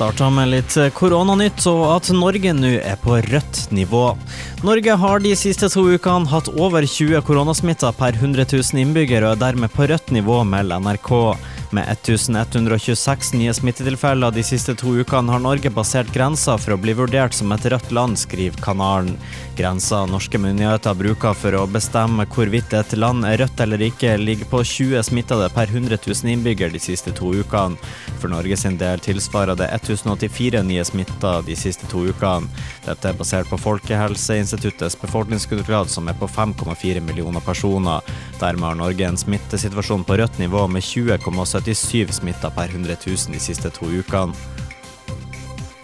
starta med litt koronanytt og at Norge nå er på rødt nivå. Norge har de siste to ukene hatt over 20 koronasmitta per 100 000 innbyggere og er dermed på rødt nivå, melder NRK. Med 1126 nye smittetilfeller de siste to ukene har Norge passert grensa for å bli vurdert som et rødt land, skriver kanalen. Grensa norske myndigheter bruker for å bestemme hvorvidt et land er rødt eller ikke, ligger på 20 smittede per 100 000 innbyggere de siste to ukene. For Norge sin del tilsvarer det 1084 nye smitta de siste to ukene. Dette er basert på Folkehelseinstituttets befolkningsgrunnlag, som er på 5,4 millioner personer. Dermed har Norge en smittesituasjon på rødt nivå med 20,77 smitta per 100 000 de siste to ukene.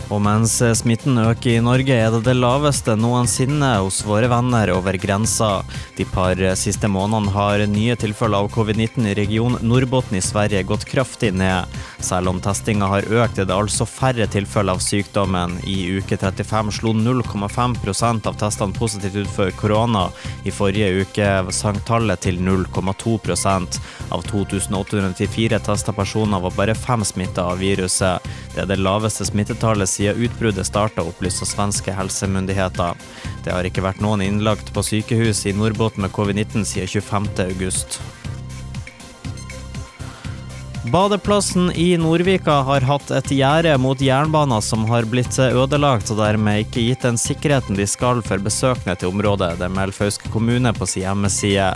Og mens smitten øker i Norge, er det det laveste noensinne hos våre venner over grensa. De par siste månedene har nye tilfeller av covid-19 i region Nordbotten i Sverige gått kraftig ned. Selv om testinga har økt, er det altså færre tilfeller av sykdommen. I uke 35 slo 0,5% av testene positivt ut for korona. I forrige uke sank tallet til 0,2% Av 2894 testa personer var bare fem smitta av viruset. Det er det laveste smittetallet siden utbruddet starta, opplyser svenske helsemyndigheter. Det har ikke vært noen innlagt på sykehus i Nordbotten med covid-19 siden 25. august. Badeplassen i Nordvika har hatt et gjerde mot jernbanen som har blitt ødelagt, og dermed ikke gitt den sikkerheten de skal for besøkende til området. Det melder Fauske kommune på sin hjemmeside.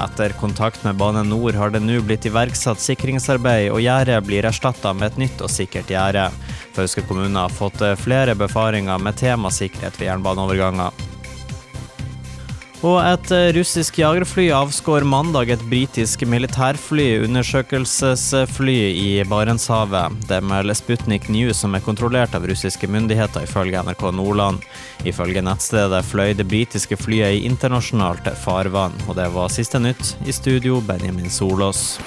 Etter kontakt med Bane NOR har det nå blitt iverksatt sikringsarbeid, og gjerdet blir erstatta med et nytt og sikkert gjerde. Fauske kommune har fått flere befaringer med tema sikkerhet ved jernbaneoverganger. Og et russisk jagerfly avskår mandag et britisk militærfly undersøkelsesfly i Barentshavet. Det melder Sputnik News, som er kontrollert av russiske myndigheter, ifølge NRK Nordland. Ifølge nettstedet fløy det britiske flyet i internasjonalt farvann. Og det var siste nytt. I studio, Benjamin Solås.